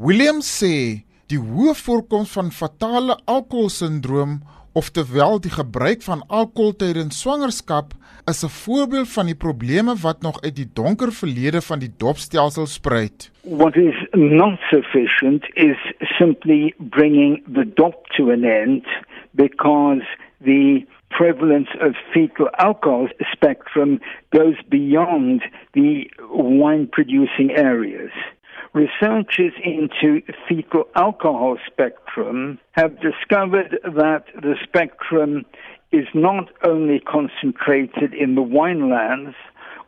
Williams sê die hoë voorkoms van fatale alkoholsindroom, oftewel die gebruik van alkohol tydens swangerskap, is 'n voorbeeld van die probleme wat nog uit die donker verlede van die dopstelsel spruit. What is not sufficient is simply bringing the dop to an end because the prevalence of fetal alcohol spectrum goes beyond the wine producing areas. Researchers into fetal alcohol spectrum have discovered that the spectrum is not only concentrated in the winelands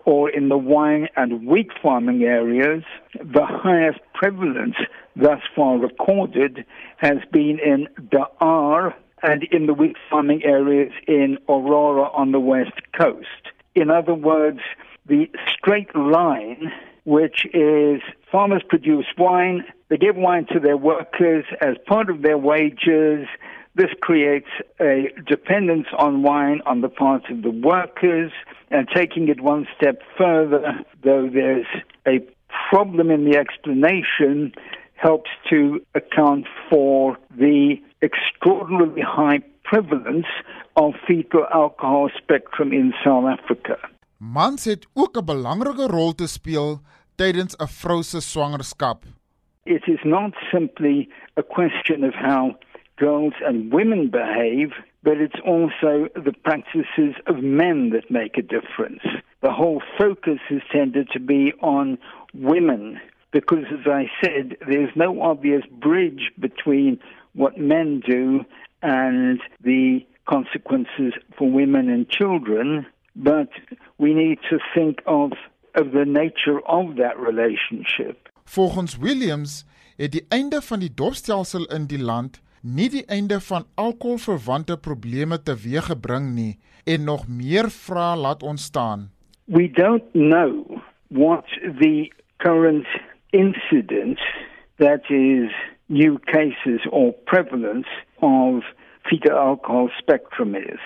or in the wine and wheat farming areas, the highest prevalence thus far recorded has been in De Aar and in the wheat farming areas in Aurora on the west coast. In other words, the straight line, which is farmers produce wine, they give wine to their workers as part of their wages. This creates a dependence on wine on the part of the workers, and taking it one step further, though there's a problem in the explanation, helps to account for the extraordinarily high prevalence of fetal alcohol spectrum in South Africa. Mans het ook 'n belangrike rol te speel tydens 'n vrou se swangerskap. It is not simply a question of how girls and women behave, but it's also the practices of men that make a difference. The whole focus has tended to be on women because, as I said, there's no obvious bridge between what men do and the consequences for women and children, but we need to think of of the nature of that relationship. Volgens Williams het die einde van die dopstelsel in die land nie die einde van alkoholverwante probleme teweeggebring nie en nog meer vrae laat ontstaan. We don't know what the current incident that is new cases or prevalence of fetal alcohol spectrum is.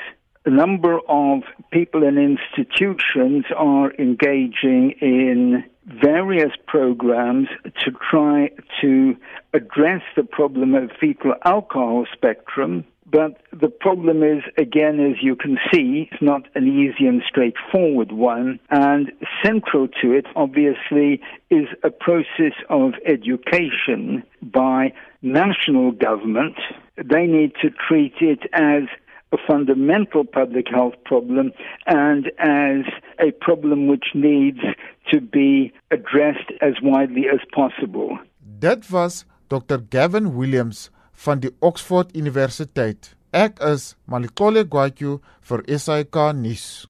A number of people and institutions are engaging in various programs to try to address the problem of fetal alcohol spectrum but the problem is, again, as you can see, it's not an easy and straightforward one. And central to it, obviously, is a process of education by national government. They need to treat it as a fundamental public health problem and as a problem which needs to be addressed as widely as possible. That was Dr. Gavin Williams van die Oxford Universiteit. Ek is Malikole Gwatyu vir SAK nuus.